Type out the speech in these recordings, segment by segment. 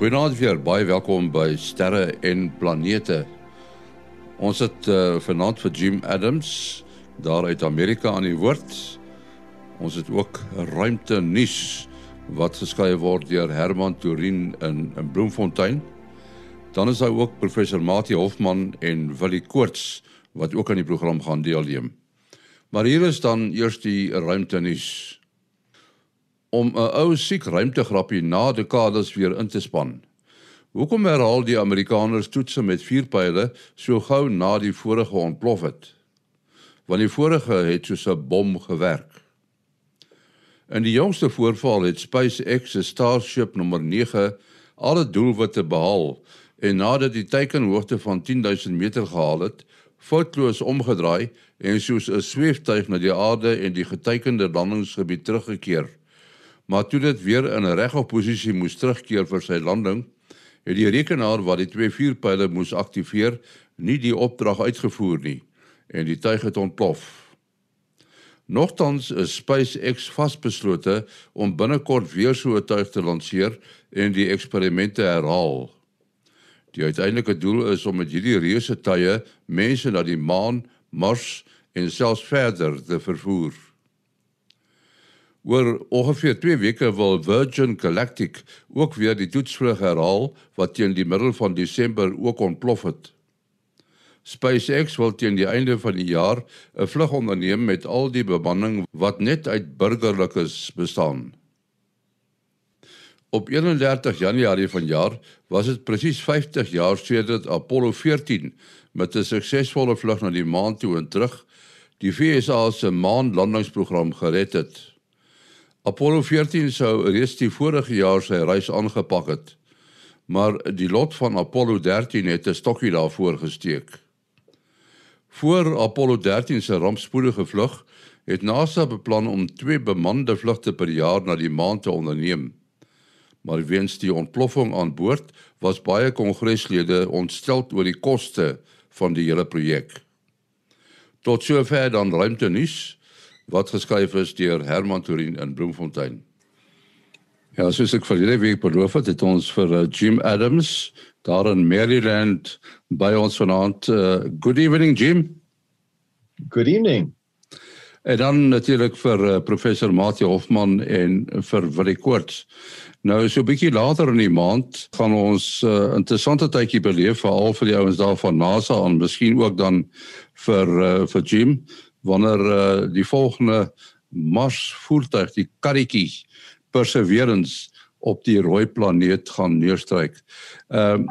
Goeienaand weer, baie welkom by Sterre en Planete. Ons het uh, vanaand vir Jim Adams daar uit Amerika aan die woord. Ons het ook ruimte nuus wat geskryf word deur Herman Turin in in Bloemfontein. Dan is daar ook professor Mati Hofman en Willie Koorts wat ook aan die program gaan deelneem. Maar hier is dan eers die ruimte nuus om 'n ou siek ruimtegrappie na dekades weer in te span. Hoekom herhaal die Amerikaners toetse met vuur pile so gou na die vorige ontplof het? Want die vorige het soos 'n bom gewerk. In die jongste voorval het SpaceX se Starship nommer 9 alle doelwitte behaal en nadat die teikenhoogte van 10000 meter gehaal het, foutloos omgedraai en soos 'n sweeftuig na die aarde en die geteikende landingsgebied teruggekeer maar toe dit weer in 'n regop posisie moes terugkeer vir sy landing, het die rekenaar wat die twee vuurpyle moes aktiveer, nie die opdrag uitgevoer nie en die tuig het ontplof. Nogtans is SpaceX vasbeslote om binnekort weer so 'n tuig te lanseer en die eksperimente herhaal. Die uiteindelike doel is om met hierdie reuse tuie mense na die maan, Mars en selfs verder te vervoer. Oor ongeveer 2 weke wil Virgin Galactic ook weer die toetsvlug herhaal wat teen die middel van Desember ook ontplof het. SpaceX wil teen die einde van die jaar 'n vlug onderneem met al die bemanning wat net uit burgerlikes bestaan. Op 31 Januarie vanjaar was dit presies 50 jaar sedert Apollo 14 met 'n suksesvolle vlug na die maan toe en terug die VSA se maanlandingsprogram gered het. Apollo 14 sou reeds die vorige jaar sy reis aangepak het. Maar die lot van Apollo 13 het 'n stokkie daarvoor gesteek. Voor Apollo 13 se rampspoedige vlug het NASA beplan om twee bemande vlugte per jaar na die maan te onderneem. Maar weens die ontploffing aan boord was baie kongreslede ontstel oor die koste van die hele projek. Tot sover dan ruimte nuus wat geskryf is deur Herman Turin in Bloemfontein. Ja, soos ek verlede week beloof het, het ons vir uh, Jim Adams daar in Maryland by ons vanaand. Uh, good evening Jim. Good evening. En dan natuurlik vir uh, professor Mati Hofman en vir Willie Koorts. Nou so 'n bietjie later in die maand gaan ons 'n uh, interessante tydjie beleef veral vir die ouens daar van NASA en miskien ook dan vir uh, vir Jim wanneer uh, die volgende Mars voertuig die karretjie Perseverance op die rooi planeet gaan neerstryk. Um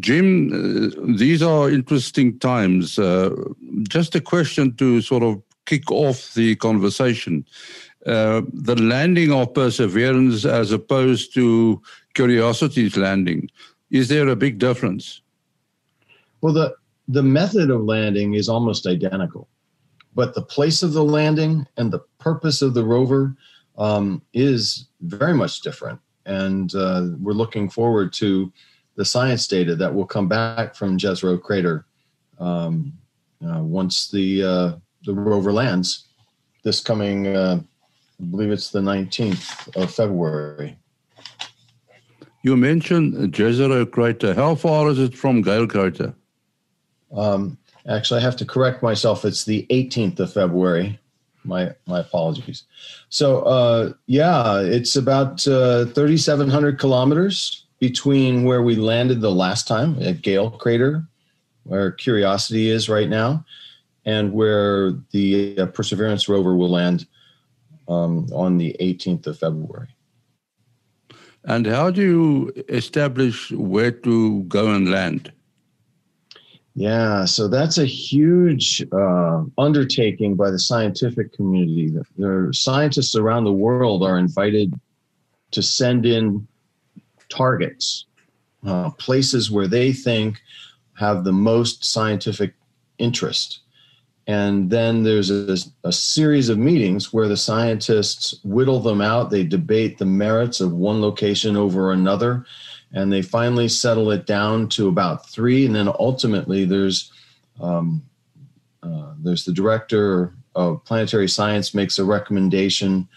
Jim uh, these are interesting times uh, just a question to sort of kick off the conversation. Uh, the landing of Perseverance as opposed to Curiosity's landing is there a big difference? Well the the method of landing is almost identical. But the place of the landing and the purpose of the rover um, is very much different. And uh, we're looking forward to the science data that will come back from Jezero Crater um, uh, once the uh, the rover lands this coming, uh, I believe it's the 19th of February. You mentioned Jezero Crater. How far is it from Gale Crater? Um, Actually, I have to correct myself. It's the 18th of February. My my apologies. So uh, yeah, it's about uh, 3,700 kilometers between where we landed the last time at Gale Crater, where Curiosity is right now, and where the uh, Perseverance rover will land um, on the 18th of February. And how do you establish where to go and land? Yeah, so that's a huge uh, undertaking by the scientific community. There scientists around the world are invited to send in targets, uh, places where they think have the most scientific interest. And then there's a, a series of meetings where the scientists whittle them out. They debate the merits of one location over another and they finally settle it down to about three and then ultimately there's um, uh, there's the director of planetary science makes a recommendation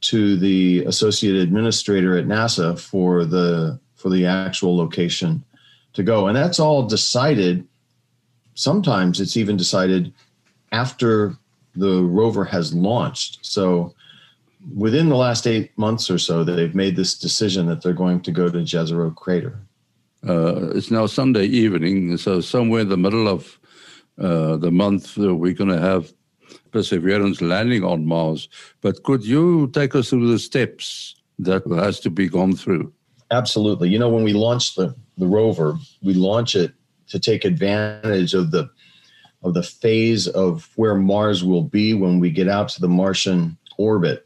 to the associate administrator at nasa for the for the actual location to go. And that's all decided. Sometimes it's even decided after the rover has launched. So within the last eight months or so, they've made this decision that they're going to go to Jezero Crater. Uh, it's now Sunday evening, so somewhere in the middle of uh, the month, uh, we're going to have Perseverance landing on Mars. But could you take us through the steps that has to be gone through? Absolutely. You know, when we launch the, the rover, we launch it to take advantage of the of the phase of where Mars will be when we get out to the Martian orbit.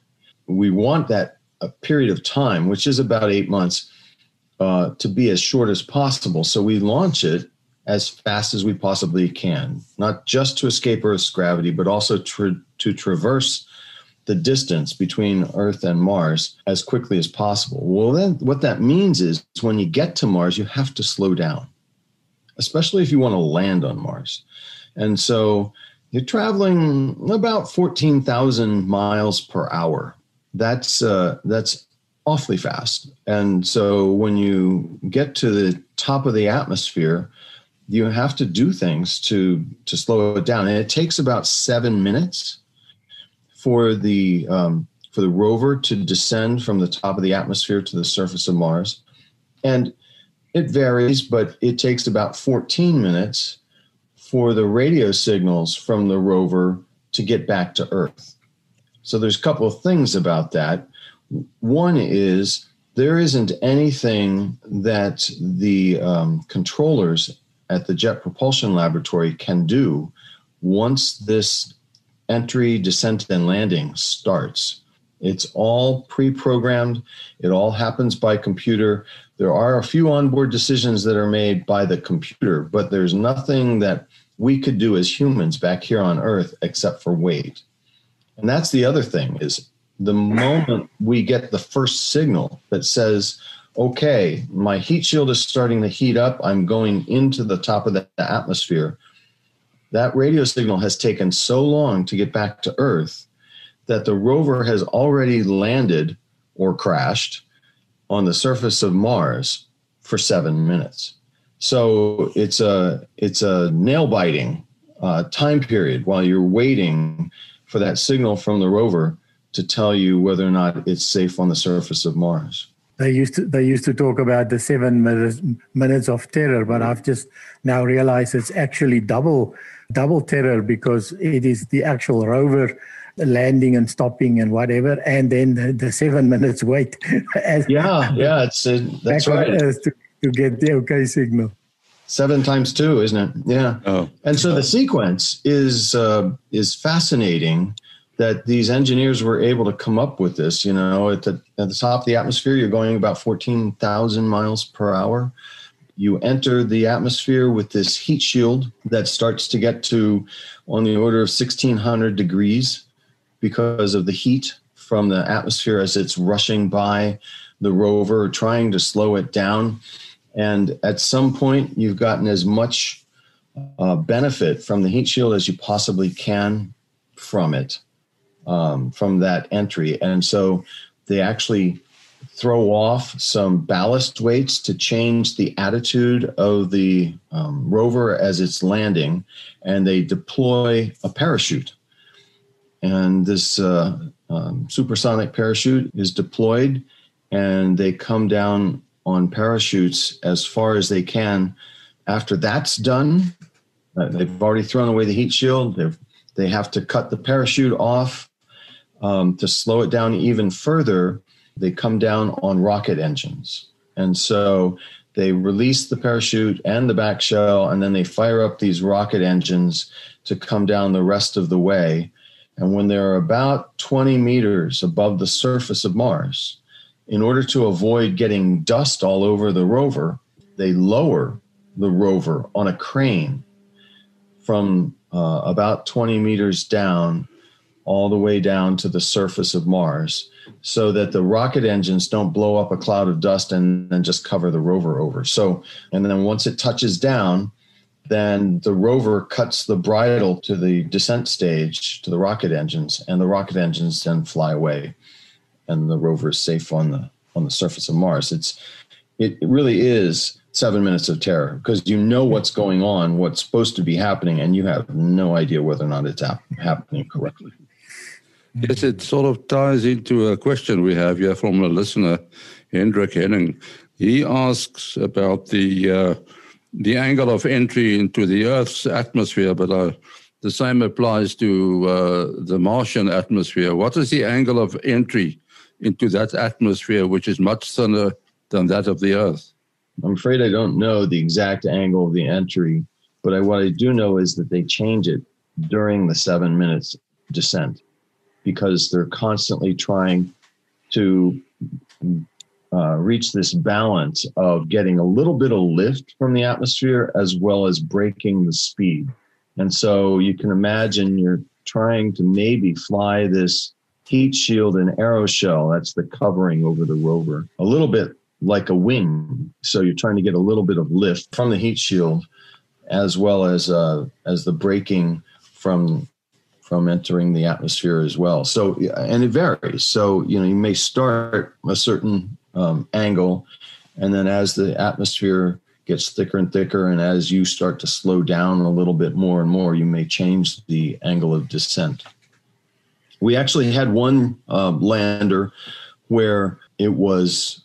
We want that a period of time, which is about eight months, uh, to be as short as possible. So we launch it as fast as we possibly can, not just to escape Earth's gravity, but also to, to traverse the distance between Earth and Mars as quickly as possible. Well, then what that means is when you get to Mars, you have to slow down, especially if you want to land on Mars. And so you're traveling about 14,000 miles per hour. That's uh, that's awfully fast. And so when you get to the top of the atmosphere, you have to do things to to slow it down, and it takes about seven minutes for the um, for the rover to descend from the top of the atmosphere to the surface of Mars, and it varies, but it takes about 14 minutes for the radio signals from the rover to get back to Earth. So there's a couple of things about that. One is there isn't anything that the um, controllers at the Jet Propulsion Laboratory can do once this entry, descent, and landing starts. It's all pre programmed, it all happens by computer. There are a few onboard decisions that are made by the computer, but there's nothing that we could do as humans back here on earth except for wait and that's the other thing is the moment we get the first signal that says okay my heat shield is starting to heat up i'm going into the top of the atmosphere that radio signal has taken so long to get back to earth that the rover has already landed or crashed on the surface of mars for seven minutes. So it's a it's a nail biting uh, time period while you're waiting for that signal from the rover to tell you whether or not it's safe on the surface of Mars. They used to they used to talk about the seven minutes minutes of terror, but I've just now realized it's actually double double terror because it is the actual rover landing and stopping and whatever, and then the, the seven minutes wait. as, yeah, yeah, it's uh, that's right. To, to get the okay signal. Seven times two, isn't it? Yeah. Oh. And so the sequence is uh, is fascinating that these engineers were able to come up with this. You know, at the at the top of the atmosphere, you're going about fourteen thousand miles per hour. You enter the atmosphere with this heat shield that starts to get to on the order of sixteen hundred degrees because of the heat from the atmosphere as it's rushing by the rover, trying to slow it down. And at some point, you've gotten as much uh, benefit from the heat shield as you possibly can from it, um, from that entry. And so they actually throw off some ballast weights to change the attitude of the um, rover as it's landing, and they deploy a parachute. And this uh, um, supersonic parachute is deployed, and they come down on parachutes as far as they can. After that's done, uh, they've already thrown away the heat shield. They've, they have to cut the parachute off um, to slow it down even further. They come down on rocket engines. And so they release the parachute and the back shell, and then they fire up these rocket engines to come down the rest of the way. And when they're about 20 meters above the surface of Mars, in order to avoid getting dust all over the rover, they lower the rover on a crane from uh, about 20 meters down all the way down to the surface of Mars so that the rocket engines don't blow up a cloud of dust and then just cover the rover over. So, and then once it touches down, then the rover cuts the bridle to the descent stage to the rocket engines, and the rocket engines then fly away and the rover is safe on the on the surface of Mars. It's it really is seven minutes of terror because you know what's going on, what's supposed to be happening, and you have no idea whether or not it's hap- happening correctly. Yes, it sort of ties into a question we have here from a listener, Hendrik Henning. He asks about the uh, the angle of entry into the Earth's atmosphere, but uh, the same applies to uh, the Martian atmosphere. What is the angle of entry into that atmosphere, which is much thinner than that of the Earth? I'm afraid I don't know the exact angle of the entry, but I, what I do know is that they change it during the seven minutes descent because they're constantly trying to uh, reach this balance of getting a little bit of lift from the atmosphere as well as breaking the speed. And so you can imagine you're trying to maybe fly this heat shield and aeroshell, that's the covering over the rover, a little bit like a wing. So you're trying to get a little bit of lift from the heat shield as well as uh, as the braking from from entering the atmosphere as well. So and it varies. So you know you may start a certain um, angle, and then as the atmosphere gets thicker and thicker, and as you start to slow down a little bit more and more, you may change the angle of descent. We actually had one uh, lander where it was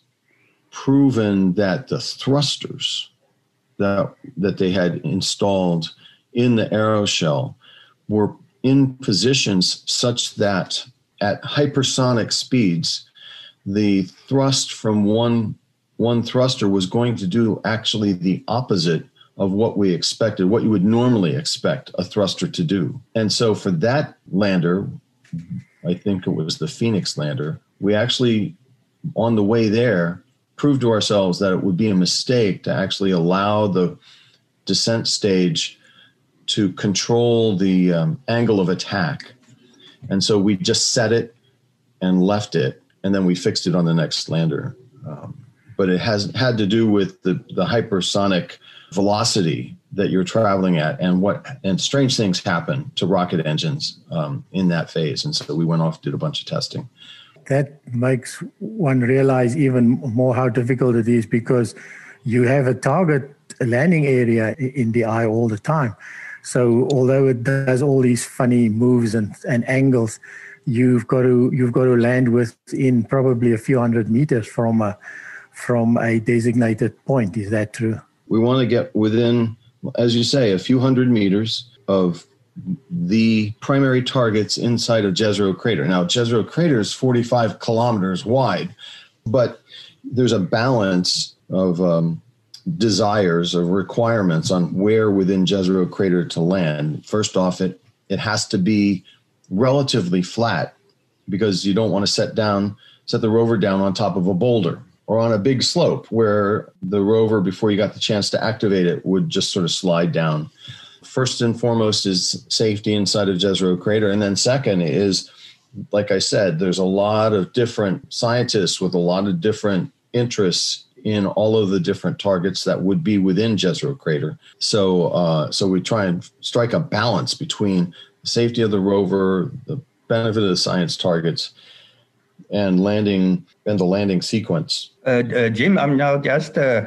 proven that the thrusters that that they had installed in the aeroshell were in positions such that at hypersonic speeds the thrust from one one thruster was going to do actually the opposite of what we expected what you would normally expect a thruster to do. And so for that lander i think it was the phoenix lander we actually on the way there proved to ourselves that it would be a mistake to actually allow the descent stage to control the um, angle of attack. And so we just set it and left it, and then we fixed it on the next lander. Um, but it has had to do with the, the hypersonic velocity that you're traveling at and what and strange things happen to rocket engines um, in that phase and so we went off did a bunch of testing that makes one realize even more how difficult it is because you have a target landing area in the eye all the time. So although it does all these funny moves and, and angles, you've got to you've got to land within probably a few hundred meters from a from a designated point. Is that true? We want to get within, as you say, a few hundred meters of the primary targets inside of Jezero Crater. Now, Jezero Crater is 45 kilometers wide, but there's a balance of um, desires of requirements on where within Jezero Crater to land. First off, it it has to be relatively flat because you don't want to set down set the rover down on top of a boulder or on a big slope where the rover before you got the chance to activate it would just sort of slide down first and foremost is safety inside of Jezero Crater. And then second is, like I said, there's a lot of different scientists with a lot of different interests in all of the different targets that would be within Jezero Crater. So, uh, so we try and strike a balance between the safety of the rover, the benefit of the science targets, and landing and the landing sequence. Uh, uh, Jim, I'm now just uh,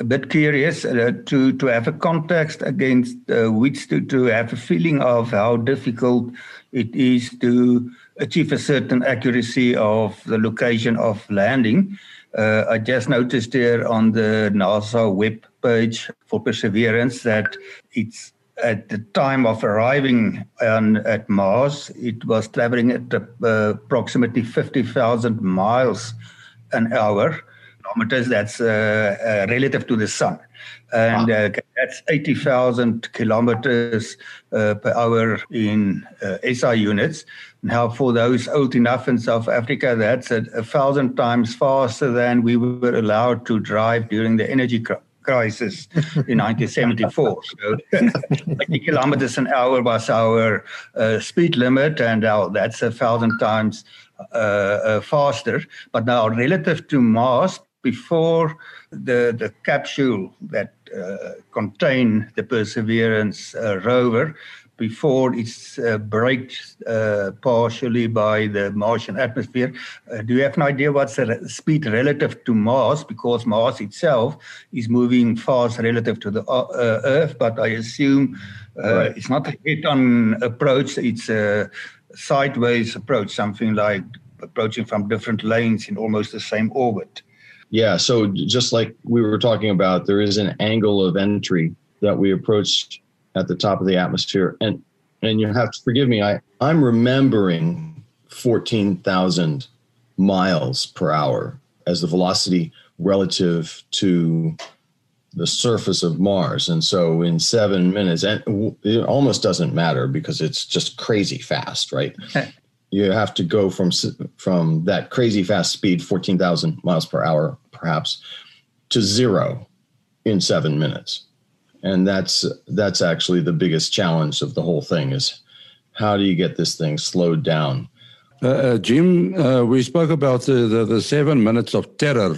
a bit curious uh, to to have a context against uh, which to, to have a feeling of how difficult it is to achieve a certain accuracy of the location of landing. Uh, I just noticed here on the NASA web page for Perseverance that it's at the time of arriving on, at Mars, it was traveling at approximately 50,000 miles an hour kilometers. That's uh, uh, relative to the sun, and wow. Uh, that's eighty thousand kilometers per hour in SI units. Now, for those old enough in South Africa, that's a, a thousand times faster than we were allowed to drive during the energy crisis crisis in 1974. So 80 kilometers an hour was our uh, speed limit, and now that's a thousand times uh, uh, faster. But now, relative to Mars, before the the capsule that uh, contain the Perseverance uh, rover before it's uh, braked uh, partially by the Martian atmosphere. Uh, do you have an idea what's the re- speed relative to Mars? Because Mars itself is moving fast relative to the uh, uh, Earth, but I assume uh, right. it's not a head-on approach; it's a sideways approach, something like approaching from different lanes in almost the same orbit. Yeah. So just like we were talking about, there is an angle of entry that we approach at the top of the atmosphere. And and you have to forgive me, I, I'm remembering 14,000 miles per hour as the velocity relative to the surface of Mars. And so in seven minutes, and it almost doesn't matter because it's just crazy fast, right? You have to go from from that crazy fast speed, 14,000 miles per hour, perhaps, to zero in seven minutes. And that's that's actually the biggest challenge of the whole thing is how do you get this thing slowed down? Uh, uh, jim uh, we spoke about the, the, the, seven minutes of terror.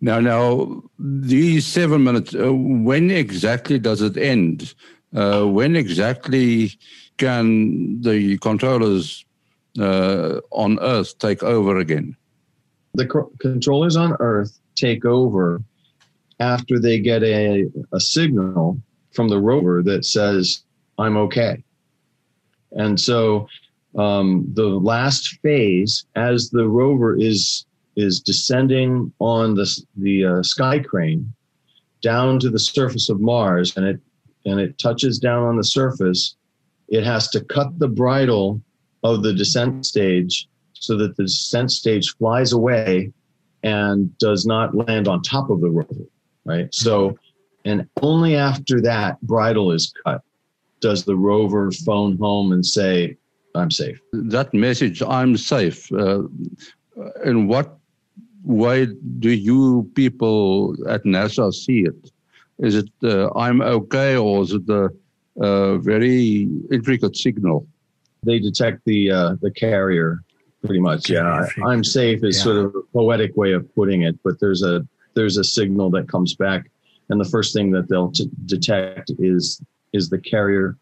Now now these seven minutes uh, when exactly does it end? Uh, when exactly can the controllers uh, on earth take over again the controllers on earth take over after they get a, a signal from the rover that says, I'm okay. And so um, the last phase, as the rover is is descending on the the uh, sky crane down to the surface of Mars, and it and it touches down on the surface, it has to cut the bridle of the descent stage so that the descent stage flies away and does not land on top of the rover right? So, and only after that bridle is cut does the rover phone home and say, I'm safe. That message, I'm safe, uh, in what way do you people at NASA see it? Is it uh, I'm okay or is it a, a very intricate signal? They detect the uh, the carrier pretty much. Yeah, I'm safe is yeah. sort of a poetic way of putting it, but there's a there's a signal that comes back, and the first thing that they'll t- detect is is the carrier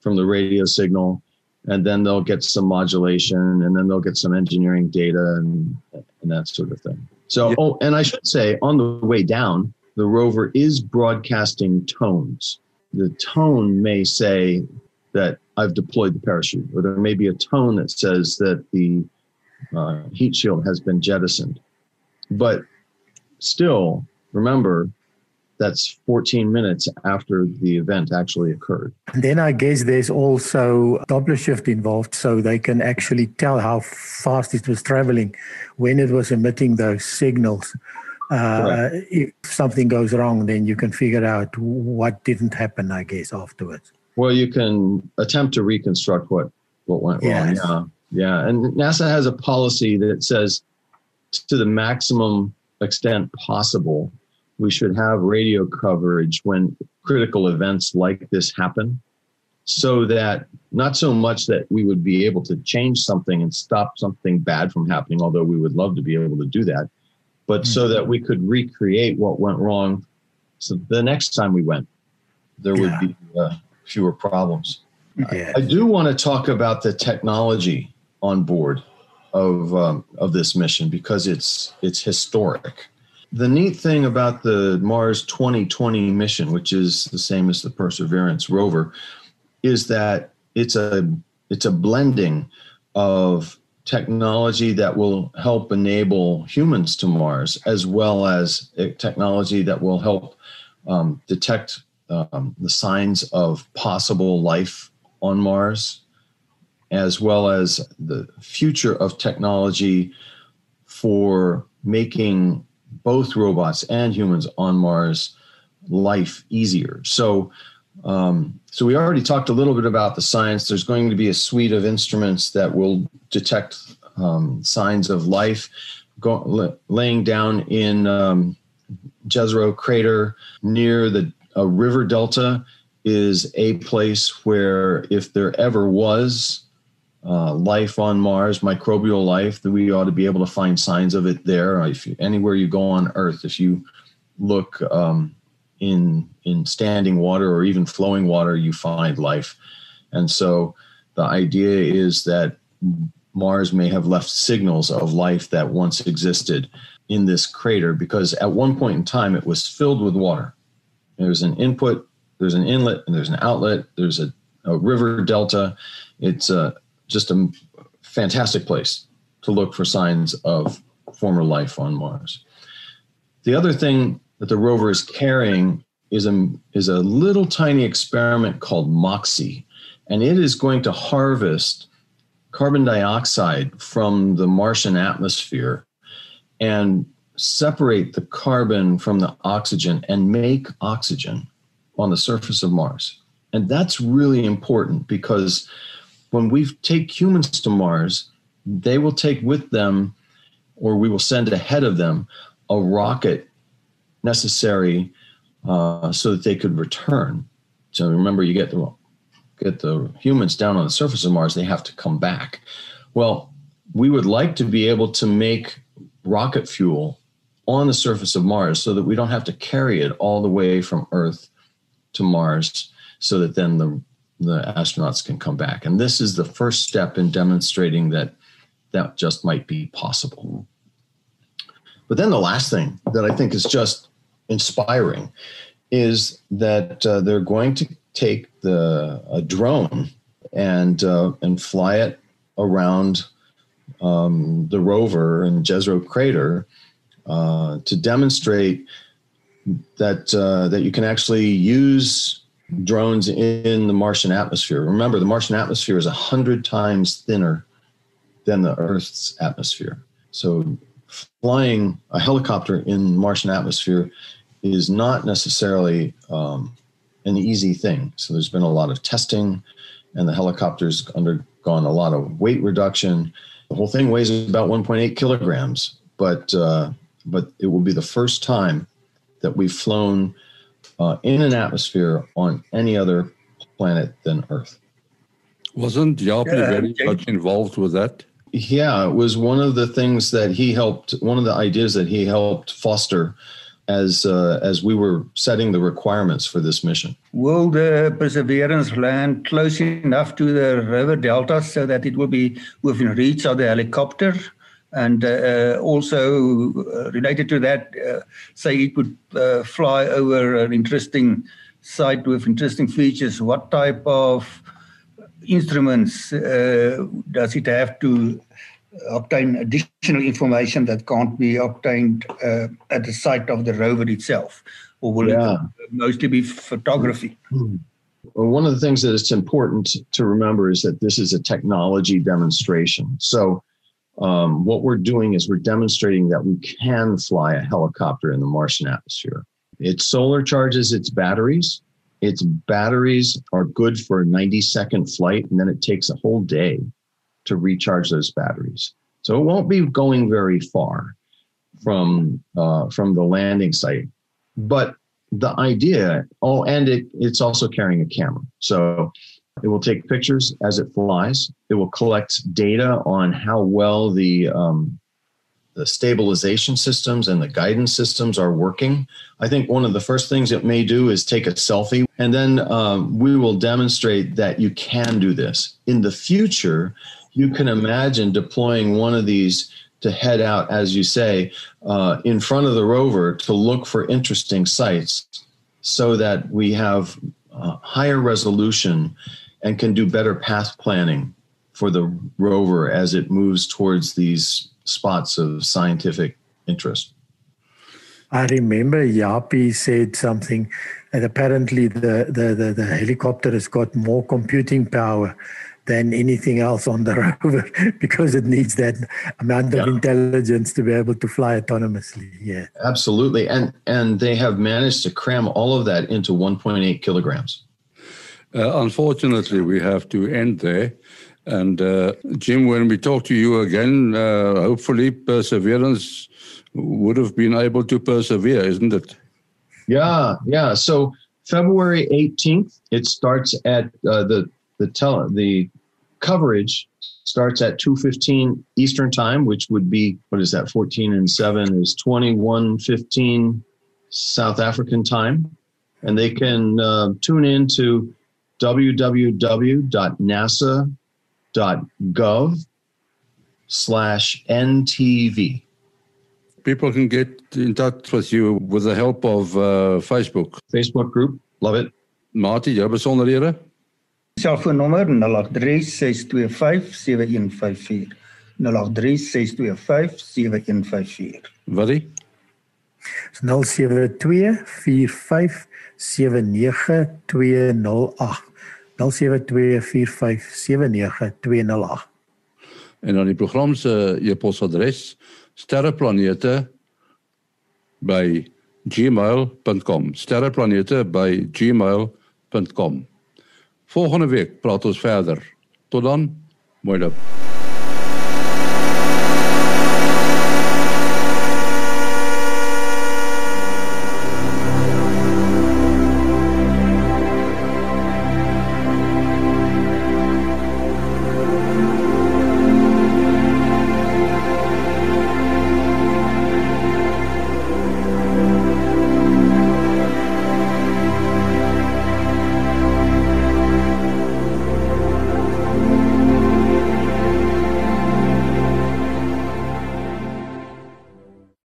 from the radio signal, and then they'll get some modulation, and then they'll get some engineering data and and that sort of thing. So, yeah. oh, and I should say, on the way down, the rover is broadcasting tones. The tone may say that I've deployed the parachute, or there may be a tone that says that the uh, heat shield has been jettisoned. But still, remember, that's 14 minutes after the event actually occurred. And then I guess there's also Doppler shift involved, so they can actually tell how fast it was traveling when it was emitting those signals. Uh, if something goes wrong, then you can figure out what didn't happen, I guess, afterwards. Well, you can attempt to reconstruct what, what went yes. wrong. Yeah. Yeah. And NASA has a policy that says to the maximum extent possible, we should have radio coverage when critical events like this happen so that not so much that we would be able to change something and stop something bad from happening, although we would love to be able to do that, but mm-hmm. so that we could recreate what went wrong. So the next time we went, there yeah. would be uh, fewer problems. Yeah. I, I do want to talk about the technology on board of um, of this mission because it's it's historic. The neat thing about the Mars 2020 mission, which is the same as the Perseverance rover, is that it's a it's a blending of technology that will help enable humans to Mars, as well as technology that will help um, detect um, the signs of possible life on Mars as well as the future of technology for making both robots and humans on Mars life easier. So, um, so we already talked a little bit about the science. There's going to be a suite of instruments that will detect um, signs of life. Go, laying down in um, Jezero crater near the a river delta is a place where, if there ever was uh, life on Mars, microbial life, that we ought to be able to find signs of it there. If you, anywhere you go on Earth, if you look um, in in standing water or even flowing water you find life. And so the idea is that Mars may have left signals of life that once existed in this crater because at one point in time it was filled with water. There's an input, there's an inlet, and there's an outlet. There's a, a river delta. It's uh, just a fantastic place to look for signs of former life on Mars. The other thing that the rover is carrying is a, is a little tiny experiment called MOXIE, and it is going to harvest carbon dioxide from the Martian atmosphere and separate the carbon from the oxygen and make oxygen on the surface of Mars. And that's really important because when we take humans to Mars, they will take with them, or we will send ahead of them, a rocket necessary uh, so that they could return. So remember, you get the get the humans down on the surface of Mars, they have to come back. Well, we would like to be able to make rocket fuel on the surface of Mars so that we don't have to carry it all the way from Earth to Mars so that then the the astronauts can come back. And this is the first step in demonstrating that that just might be possible. But then the last thing that I think is just inspiring is that uh, they're going to take the a drone and uh, and fly it around um, the rover in Jezero crater uh, to demonstrate that uh, that you can actually use drones in the Martian atmosphere. Remember, the Martian atmosphere is a hundred times thinner than the Earth's atmosphere. So, flying a helicopter in Martian atmosphere is not necessarily um, an easy thing. So there's been a lot of testing, and the helicopter's undergone a lot of weight reduction. The whole thing weighs about 1.8 kilograms, but uh, but it will be the first time that we've flown uh, in an atmosphere on any other planet than Earth. Wasn't Japie yeah, very much involved with that? Yeah, it was one of the things that he helped. One of the ideas that he helped foster as uh, as we were setting the requirements for this mission. Will the Perseverance land close enough to the river delta so that it will be within reach of the helicopter? And uh, also uh, related to that, uh, say it would uh, fly over an interesting site with interesting features. What type of instruments uh, does it have to obtain additional information that can't be obtained uh, at the site of the rover itself? Or will yeah. it mostly be photography? Hmm. Well, one of the things that it's important to remember is that this is a technology demonstration. So, um, what we're doing is we're demonstrating that we can fly a helicopter in the Martian atmosphere. It solar charges its batteries. Its batteries are good for a 90 second flight, and then it takes a whole day to recharge those batteries. So it won't be going very far from uh, from the landing site. But the idea, oh, and it, it's also carrying a camera. So it will take pictures as it flies. It will collect data on how well the um, the stabilization systems and the guidance systems are working. I think one of the first things it may do is take a selfie, and then um, we will demonstrate that you can do this. In the future, you can imagine deploying one of these to head out, as you say, uh, in front of the rover to look for interesting sites so that we have uh, higher resolution and can do better path planning for the rover as it moves towards these spots of scientific interest. I remember Yapi said something and apparently the, the, the, the helicopter has got more computing power than anything else on the rover because it needs that amount of yeah. intelligence to be able to fly autonomously. Yeah, absolutely, and and they have managed to cram all of that into 1.8 kilograms. Uh, unfortunately, we have to end there. And uh, Jim, when we talk to you again, uh, hopefully Perseverance would have been able to persevere, isn't it? Yeah, yeah. So February 18th, it starts at uh, the the tele, the coverage starts at 2.15 eastern time which would be what is that 14 and 7 is 21.15 south african time and they can uh, tune in to www.nasa.gov slash NTV. People can get in touch with you with the help of uh, Facebook. Facebook group, love it. Matie, jou besonderhede? Selfoonnommer 0836257154. 0836257154. Watie? Dis 0724579208. 0724579208. En dan die program se e-posadres sterreplanete by gmail.com. Sterreplanete by gmail.com. Volgende week praat ons verder. Tot dan. Mooi loop.